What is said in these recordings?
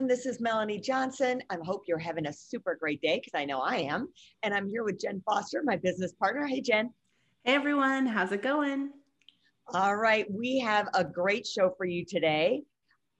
This is Melanie Johnson. I hope you're having a super great day because I know I am. And I'm here with Jen Foster, my business partner. Hey, Jen. Hey, everyone. How's it going? All right. We have a great show for you today.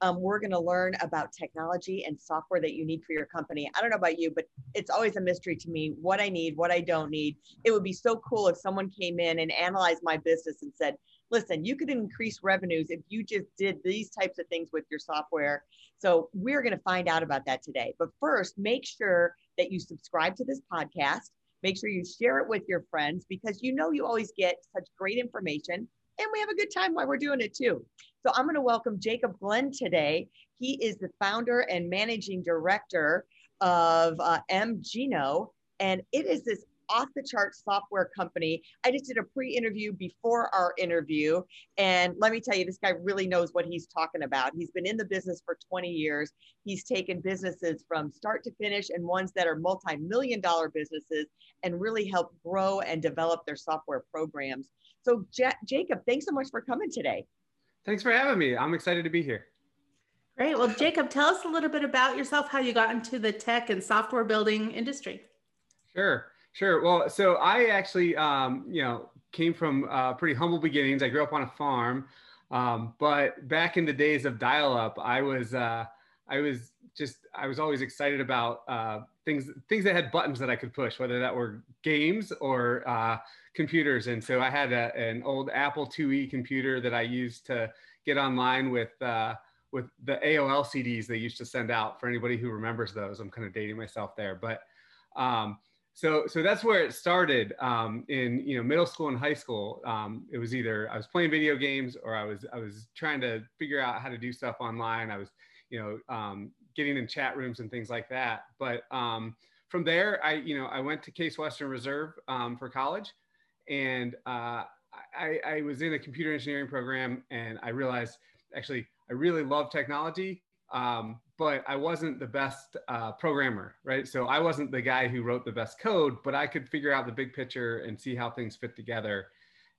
Um, we're going to learn about technology and software that you need for your company. I don't know about you, but it's always a mystery to me what I need, what I don't need. It would be so cool if someone came in and analyzed my business and said, listen, you could increase revenues if you just did these types of things with your software. So we're going to find out about that today. But first, make sure that you subscribe to this podcast. Make sure you share it with your friends because you know you always get such great information and we have a good time while we're doing it too. So I'm going to welcome Jacob Glenn today. He is the founder and managing director of uh, MGenio, and it is this off the chart software company. I just did a pre interview before our interview. And let me tell you, this guy really knows what he's talking about. He's been in the business for 20 years. He's taken businesses from start to finish and ones that are multi million dollar businesses and really help grow and develop their software programs. So, J- Jacob, thanks so much for coming today. Thanks for having me. I'm excited to be here. Great. Well, Jacob, tell us a little bit about yourself, how you got into the tech and software building industry. Sure. Sure. Well, so I actually, um, you know, came from uh, pretty humble beginnings. I grew up on a farm, um, but back in the days of dial-up, I was, uh, I was just, I was always excited about uh, things, things that had buttons that I could push, whether that were games or uh, computers. And so I had a, an old Apple IIe computer that I used to get online with. Uh, with the AOL CDs they used to send out for anybody who remembers those. I'm kind of dating myself there, but um, so so that's where it started um, in you know middle school and high school. Um, it was either i was playing video games or i was i was trying to figure out how to do stuff online. I was you know um, getting in chat rooms and things like that. But um, from there i you know i went to case western reserve um, for college. And uh, I, I was in a computer engineering program and i realized actually i really love technology um, but I wasn't the best uh, programmer, right? So I wasn't the guy who wrote the best code, but I could figure out the big picture and see how things fit together.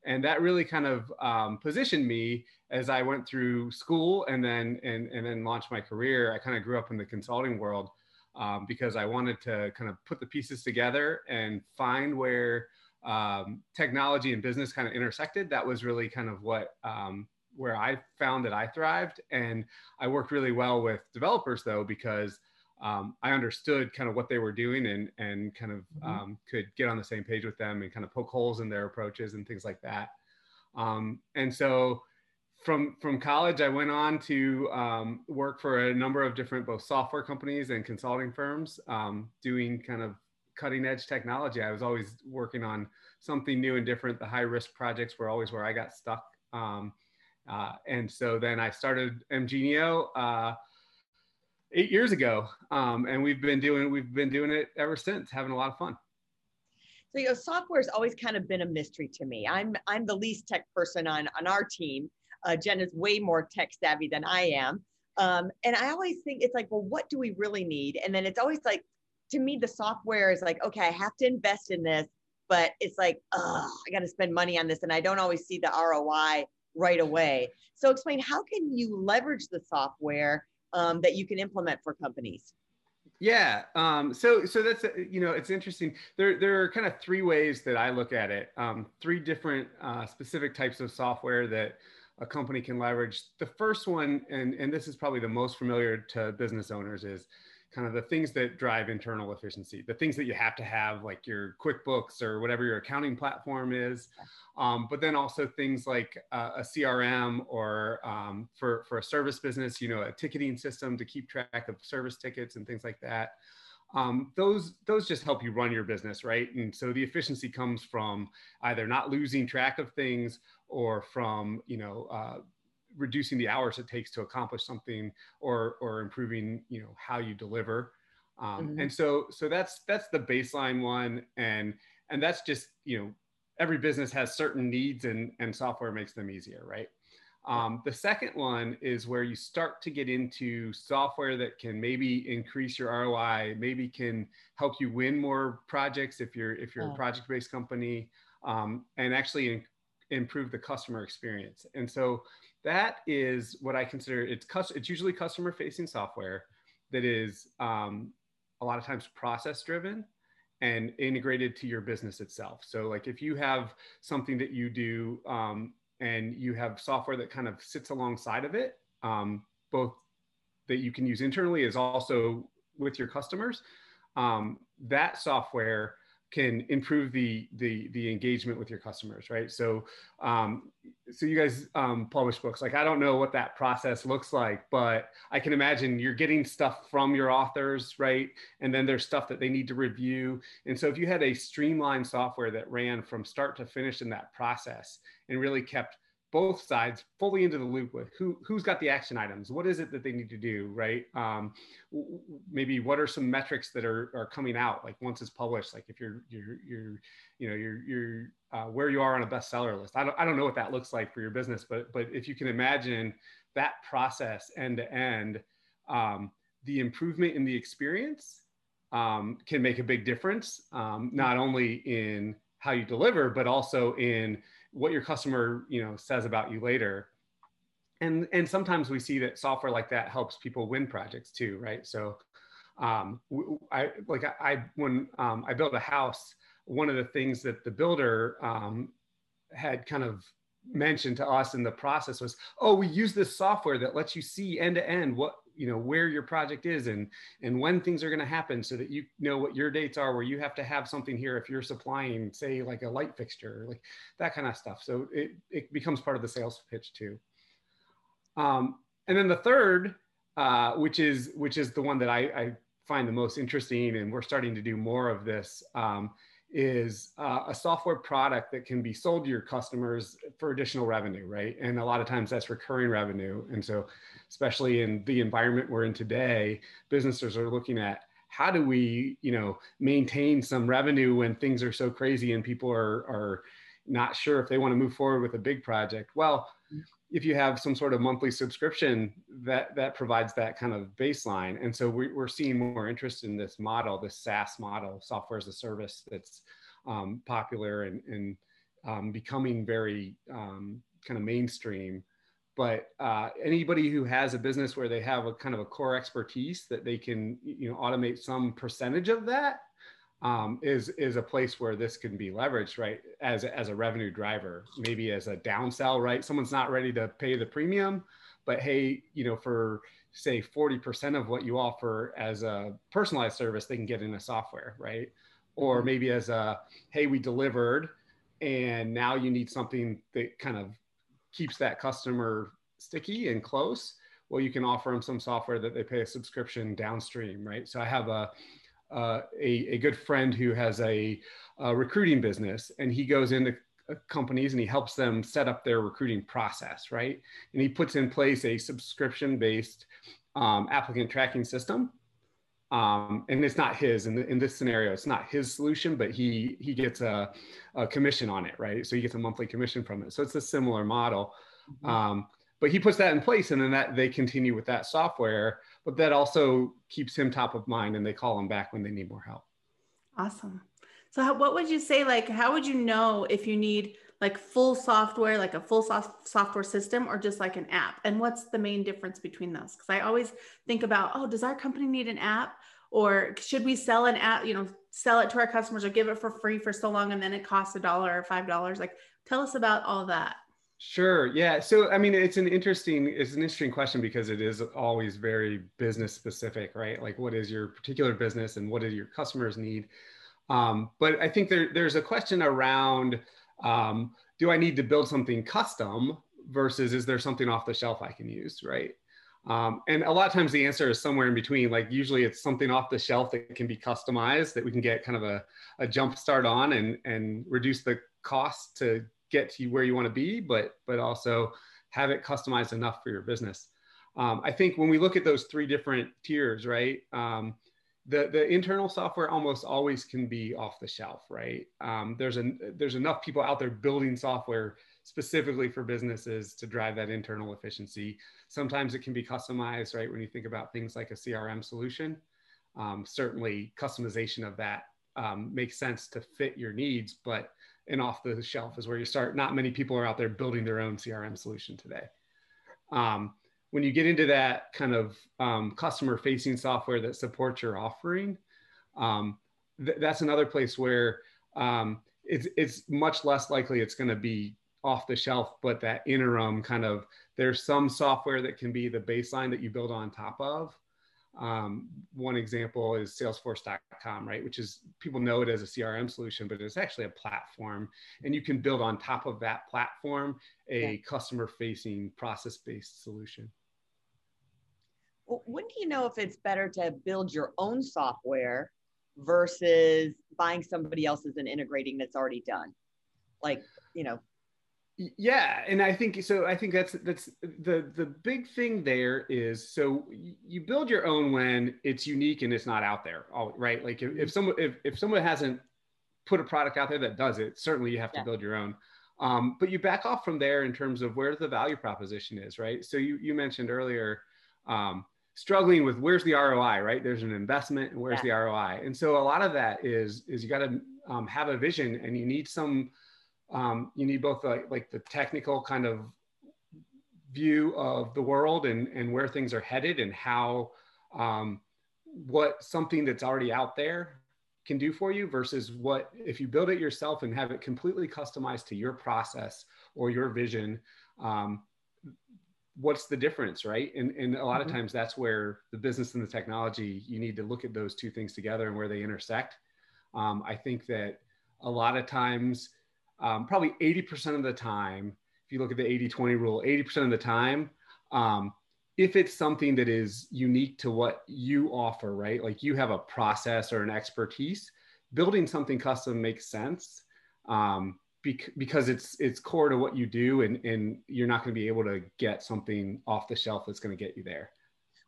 And that really kind of um, positioned me as I went through school and then and, and then launched my career. I kind of grew up in the consulting world um, because I wanted to kind of put the pieces together and find where um, technology and business kind of intersected. That was really kind of what um, where I found that I thrived. And I worked really well with developers though, because um, I understood kind of what they were doing and, and kind of mm-hmm. um, could get on the same page with them and kind of poke holes in their approaches and things like that. Um, and so from, from college, I went on to um, work for a number of different both software companies and consulting firms um, doing kind of cutting edge technology. I was always working on something new and different. The high risk projects were always where I got stuck. Um, uh, and so then I started MGenio uh, eight years ago, um, and we've been doing we've been doing it ever since, having a lot of fun. So you know, software has always kind of been a mystery to me. I'm I'm the least tech person on on our team. Uh, Jen is way more tech savvy than I am, um, and I always think it's like, well, what do we really need? And then it's always like, to me, the software is like, okay, I have to invest in this, but it's like, I got to spend money on this, and I don't always see the ROI right away. So explain how can you leverage the software um, that you can implement for companies? Yeah. Um, so so that's you know it's interesting. There there are kind of three ways that I look at it. Um, three different uh, specific types of software that a company can leverage. The first one, and and this is probably the most familiar to business owners, is kind of the things that drive internal efficiency, the things that you have to have, like your QuickBooks or whatever your accounting platform is. Um, but then also things like uh, a CRM or um, for, for a service business, you know, a ticketing system to keep track of service tickets and things like that. Um, those those just help you run your business, right? And so the efficiency comes from either not losing track of things or from you know uh, reducing the hours it takes to accomplish something or or improving you know how you deliver. Um, mm-hmm. and so so that's that's the baseline one. And and that's just you know every business has certain needs and and software makes them easier right? Um, the second one is where you start to get into software that can maybe increase your ROI, maybe can help you win more projects if you're if you're yeah. a project-based company, um, and actually in, improve the customer experience. And so that is what I consider it's it's usually customer-facing software that is um, a lot of times process-driven and integrated to your business itself. So like if you have something that you do um, and you have software that kind of sits alongside of it, um, both that you can use internally as also with your customers. Um, that software can improve the the the engagement with your customers right? So um so you guys um publish books. Like i don't know what that process looks like but i can imagine you're getting stuff from your authors right? And then there's stuff that they need to review. And so if you had a streamlined software that ran from start to finish in that process and really kept both sides fully into the loop with who who's got the action items. What is it that they need to do right? Um, maybe what are some metrics that are, are coming out like once it's published like if you're you're you're you know you're you're uh, where you are on a bestseller list. I don't, I don't know what that looks like for your business but but if you can imagine that process end to end um, the improvement in the experience um, can make a big difference um, not only in how you deliver but also in what your customer you know says about you later. And and sometimes we see that software like that helps people win projects too right? So um, I like I, when um, I built a house, one of the things that the builder um, had kind of mentioned to us in the process was, oh, we use this software that lets you see end to end what you know where your project is and and when things are going to happen so that you know what your dates are where you have to have something here if you're supplying say like a light fixture like that kind of stuff. So it, it becomes part of the sales pitch too. Um, and then the third uh, which is which is the one that I, I, find the most interesting and we're starting to do more of this um, is uh, a software product that can be sold to your customers for additional revenue, right? And a lot of times that's recurring revenue. And so, especially in the environment we're in today, businesses are looking at how do we, you know, maintain some revenue when things are so crazy and people are are not sure if they want to move forward with a big project. Well, if you have some sort of monthly subscription that that provides that kind of baseline. And so we, are seeing more interest in this model this saas model software as a service that's um, popular and, and um, becoming very um, kind of mainstream. But uh, anybody who has a business where they have a kind of a core expertise that they can you know automate some percentage of that um, is is a place where this can be leveraged, right? As as a revenue driver, maybe as a downsell, right? Someone's not ready to pay the premium, but hey, you know, for say 40% of what you offer as a personalized service, they can get in a software, right? Or mm-hmm. maybe as a hey, we delivered, and now you need something that kind of keeps that customer sticky and close. Well, you can offer them some software that they pay a subscription downstream, right? So I have a uh, a, a good friend who has a, a, recruiting business and he goes into uh, companies and he helps them set up their recruiting process, right? And he puts in place a subscription based um, applicant tracking system. Um, and it's not his in, the, in this scenario, it's not his solution, but he, he gets a, a, commission on it, right? So he gets a monthly commission from it. So it's a similar model. Mm-hmm. Um, but he puts that in place and then that they continue with that software but that also keeps him top of mind and they call him back when they need more help. Awesome. So how, what would you say, like, how would you know if you need like full software, like a full soft software system or just like an app? And what's the main difference between those? Cause I always think about, oh, does our company need an app? Or should we sell an app, you know, sell it to our customers or give it for free for so long and then it costs a dollar or five dollars? Like tell us about all that. Sure. Yeah. So, I mean, it's an interesting, it's an interesting question because it is always very business specific, right? Like, what is your particular business and what do your customers need? Um, but I think there, there's a question around, um, do I need to build something custom versus is there something off the shelf I can use, right? Um, and a lot of times the answer is somewhere in between. Like usually it's something off the shelf that can be customized that we can get kind of a, a jump start on and, and reduce the cost to get to where you want to be, but but also have it customized enough for your business. Um, I think when we look at those three different tiers, right? Um, the, the internal software almost always can be off the shelf, right? Um, there's a there's enough people out there building software specifically for businesses to drive that internal efficiency. Sometimes it can be customized, right? When you think about things like a CRM solution, um, certainly customization of that um, makes sense to fit your needs, but and off the shelf is where you start. Not many people are out there building their own CRM solution today. Um, when you get into that kind of um, customer facing software that supports your offering, um, th- that's another place where um, it's, it's much less likely it's going to be off the shelf, but that interim kind of there's some software that can be the baseline that you build on top of. Um, one example is salesforce.com, right? Which is people know it as a CRM solution, but it's actually a platform. And you can build on top of that platform a yeah. customer facing process based solution. Well, when do you know if it's better to build your own software versus buying somebody else's and integrating that's already done? Like, you know, yeah and i think so i think that's that's the the big thing there is so you build your own when it's unique and it's not out there all right? Like if, if someone if, if someone hasn't put a product out there that does it certainly you have to yeah. build your own. Um, but you back off from there in terms of where the value proposition is right? So you you mentioned earlier um, struggling with where's the roi right? There's an investment and where's yeah. the roi and so a lot of that is is you got to um, have a vision and you need some um, you need both like, like the technical kind of view of the world and, and where things are headed and how um, what something that's already out there can do for you versus what if you build it yourself and have it completely customized to your process or your vision um, what's the difference right and, and a lot mm-hmm. of times that's where the business and the technology you need to look at those two things together and where they intersect um, i think that a lot of times um, probably 80% of the time, if you look at the 80 20 rule, 80% of the time, um, if it's something that is unique to what you offer, right? Like you have a process or an expertise, building something custom makes sense um, bec- because it's it's core to what you do, and and you're not going to be able to get something off the shelf that's going to get you there.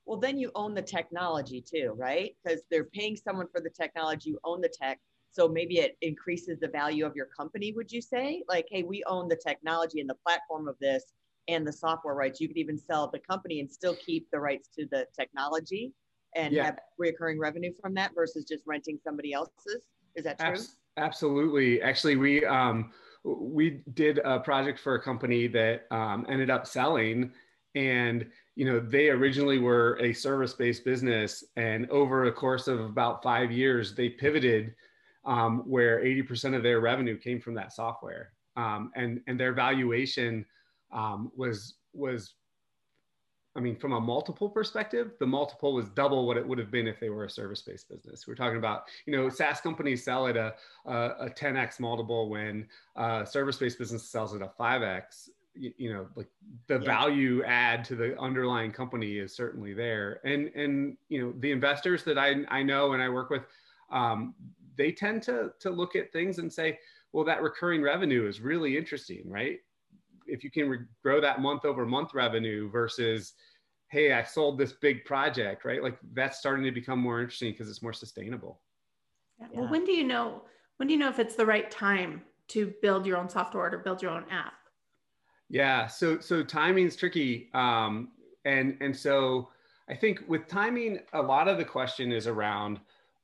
Well, then you own the technology too, right? Because they're paying someone for the technology, you own the tech. So maybe it increases the value of your company, would you say? Like, hey, we own the technology and the platform of this and the software rights. You could even sell the company and still keep the rights to the technology and yeah. have recurring revenue from that versus just renting somebody else's. Is that true? Absolutely. Actually, we um, we did a project for a company that um, ended up selling, and you know they originally were a service-based business, and over a course of about five years, they pivoted um, where 80% of their revenue came from that software. Um, and, and their valuation um, was, was, I mean, from a multiple perspective, the multiple was double what it would have been if they were a service-based business. We're talking about, you know, SaaS companies sell at a, a, a 10x multiple when a service-based business sells at a 5x you, you know like the yeah. value add to the underlying company is certainly there and and you know the investors that i i know and i work with um, they tend to to look at things and say, well, that recurring revenue is really interesting, right? If you can re- grow that month over month revenue versus, hey, I sold this big project, right? Like that's starting to become more interesting because it's more sustainable. Yeah. Well, when do you know? When do you know if it's the right time to build your own software or build your own app? Yeah, so so timing's tricky, um, and and so I think with timing, a lot of the question is around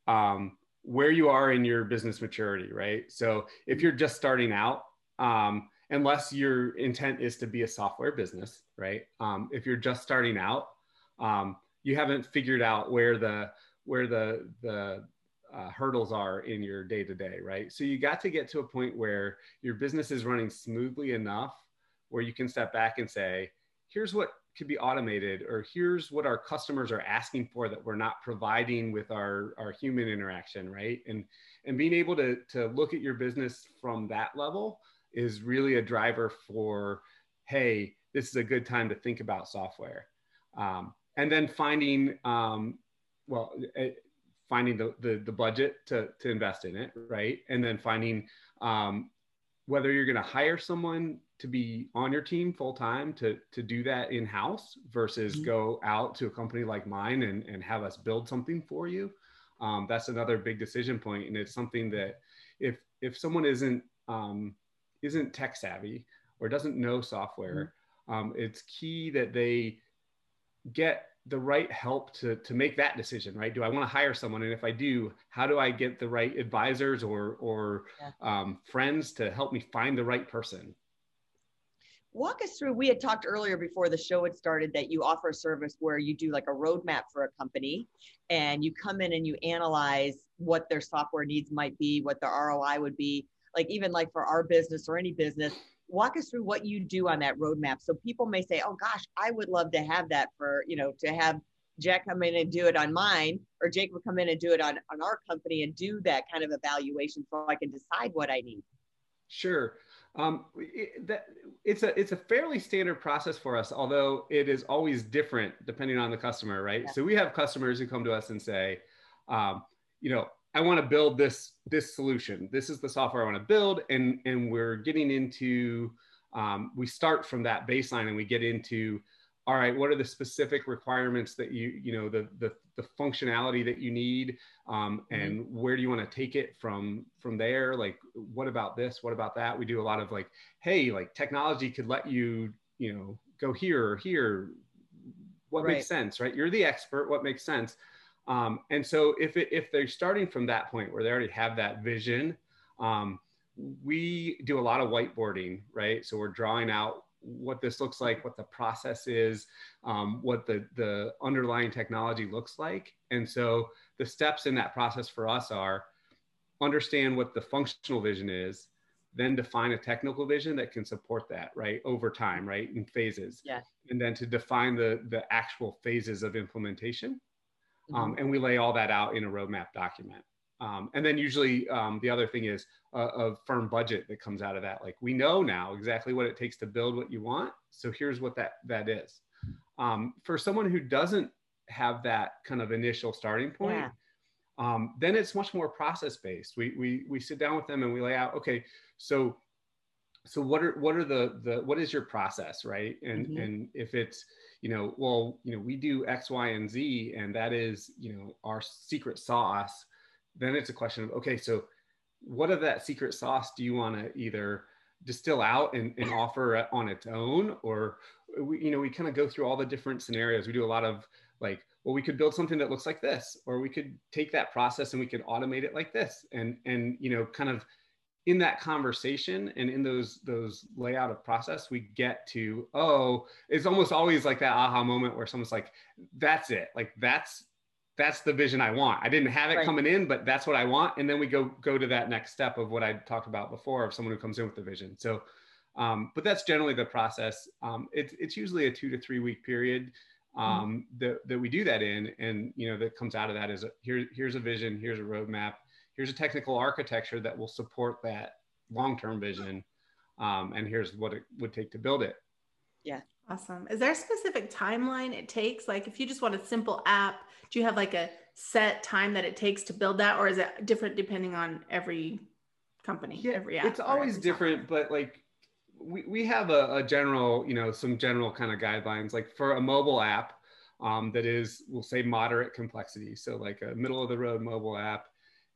um, where you are in your business maturity, right? So if you're just starting out, um, unless your intent is to be a software business, right? Um, if you're just starting out, um, you haven't figured out where the where the the uh, hurdles are in your day to day, right? So you got to get to a point where your business is running smoothly enough where you can step back and say, here's what could be automated or here's what our customers are asking for that we're not providing with our, our human interaction right? And and being able to to look at your business from that level is really a driver for hey this is a good time to think about software. Um, and then finding um, well eh, finding the, the, the budget to to invest in it right? And then finding um, whether you're going to hire someone to be on your team full time to to do that in house versus mm-hmm. go out to a company like mine and and have us build something for you um, that's another big decision point and it's something that if if someone isn't um, isn't tech savvy or doesn't know software mm-hmm. um, it's key that they get the right help to to make that decision right do i want to hire someone and if i do how do i get the right advisors or or yeah. um, friends to help me find the right person walk us through we had talked earlier before the show had started that you offer a service where you do like a roadmap for a company and you come in and you analyze what their software needs might be what the roi would be like even like for our business or any business walk us through what you do on that roadmap. So people may say oh gosh i would love to have that for you know to have jack come in and do it on mine or jake would come in and do it on on our company and do that kind of evaluation so i can decide what i need. Sure um, it, that, it's a it's a fairly standard process for us, although it is always different depending on the customer, right? Yeah. So we have customers who come to us and say, um, you know, I want to build this this solution. This is the software I want to build, and and we're getting into um, we start from that baseline and we get into all right what are the specific requirements that you you know the the, the functionality that you need um, mm-hmm. and where do you want to take it from from there? Like what about this? What about that? We do a lot of like hey like technology could let you you know go here or here. What right. makes sense right? You're the expert what makes sense? Um, and so if it, if they're starting from that point where they already have that vision um, we do a lot of whiteboarding right? So we're drawing out what this looks like, what the process is, um, what the, the underlying technology looks like. And so the steps in that process for us are understand what the functional vision is, then define a technical vision that can support that, right, over time, right, in phases. Yeah. And then to define the, the actual phases of implementation. Mm-hmm. Um, and we lay all that out in a roadmap document. Um, and then usually um, the other thing is a, a, firm budget that comes out of that. Like we know now exactly what it takes to build what you want. So here's what that that is. Um, for someone who doesn't have that kind of initial starting point, yeah. Um, then it's much more process based. We, we we sit down with them and we lay out. Okay, so so what are what are the the what is your process, right? And mm-hmm. and if it's you know well you know we do X, Y, and Z, and that is you know our secret sauce then it's a question of okay so what of that secret sauce do you want to either distill out and, and offer on its own? Or we you know we kind of go through all the different scenarios. We do a lot of like well we could build something that looks like this or we could take that process and we could automate it like this. And and you know kind of in that conversation and in those those layout of process we get to oh it's almost always like that aha moment where someone's like that's it. Like that's that's the vision I want. I didn't have it right. coming in, but that's what I want. And then we go go to that next step of what I talked about before of someone who comes in with the vision. So, um, but that's generally the process. Um, it's it's usually a two to three week period mm-hmm. um, mm-hmm. that that we do that in, and you know that comes out of that is here here's a vision, here's a roadmap, here's a technical architecture that will support that long term vision, um, and here's what it would take to build it. Yeah. Awesome. Is there a specific timeline it takes? Like if you just want a simple app, do you have like a set time that it takes to build that or is it different depending on every company, yeah, every app? It's always different, software? but like we, we have a, a, general, you know, some general kind of guidelines. Like for a mobile app um, that is, we'll say moderate complexity. So like a middle of the road mobile app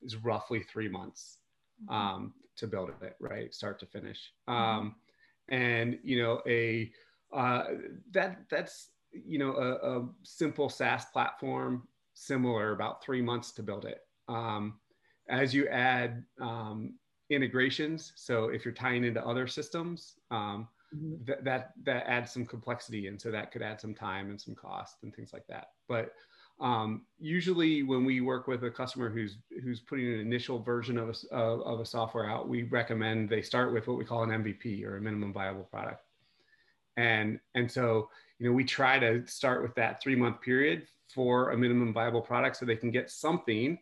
is roughly three months mm-hmm. um, to build it, right? Start to finish. Mm-hmm. Um, and, you know, a, uh, that that's you know a, a, simple SaaS platform, similar about three months to build it. Um, as you add um, integrations, so if you're tying into other systems, um, mm-hmm. th- that that adds some complexity, and so that could add some time and some cost and things like that. But um, usually, when we work with a customer who's who's putting an initial version of a, of, of a software out, we recommend they start with what we call an MVP or a minimum viable product and and so you know we try to start with that three month period for a minimum viable product so they can get something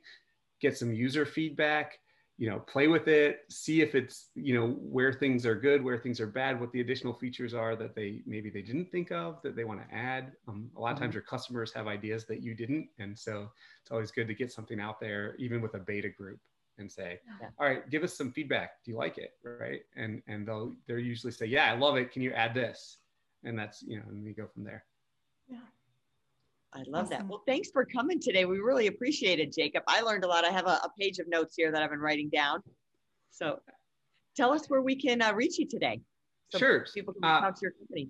get some user feedback you know play with it see if it's you know where things are good where things are bad what the additional features are that they maybe they didn't think of that they want to add um, a lot of times mm-hmm. your customers have ideas that you didn't and so it's always good to get something out there even with a beta group and say, Yeah. all right, give us some feedback. Do you like it? Right. And, and they'll, they'll usually say, yeah, I love it. Can you add this? And that's, you know, and we go from there. Yeah. I love that. Well, thanks for coming today. We really appreciate it, Jacob. I learned a lot. I have a, a page of notes here that I've been writing down. So tell us where we can uh, reach you today. So Sure. People can Uh, out to your company.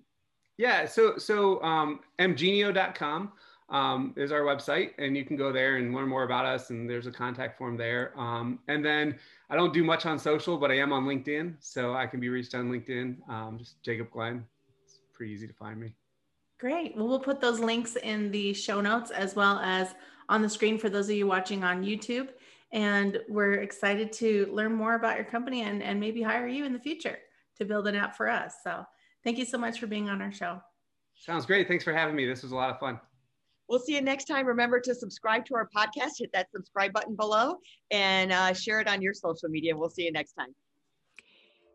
Yeah, so so um, mgenio.com um, is our website, and you can go there and learn more about us. And there's a contact form there. Um, and then I don't do much on social, but I am on LinkedIn, so I can be reached on LinkedIn. Um, just Jacob Glenn. It's pretty easy to find me. Great. Well, we'll put those links in the show notes as well as on the screen for those of you watching on YouTube. And we're excited to learn more about your company and, and maybe hire you in the future to build an app for us. So thank you so much for being on our show. Sounds great. Thanks for having me. This was a lot of fun. We'll see you next time. Remember to subscribe to our podcast, hit that subscribe button below, and uh, share it on your social media. We'll see you next time.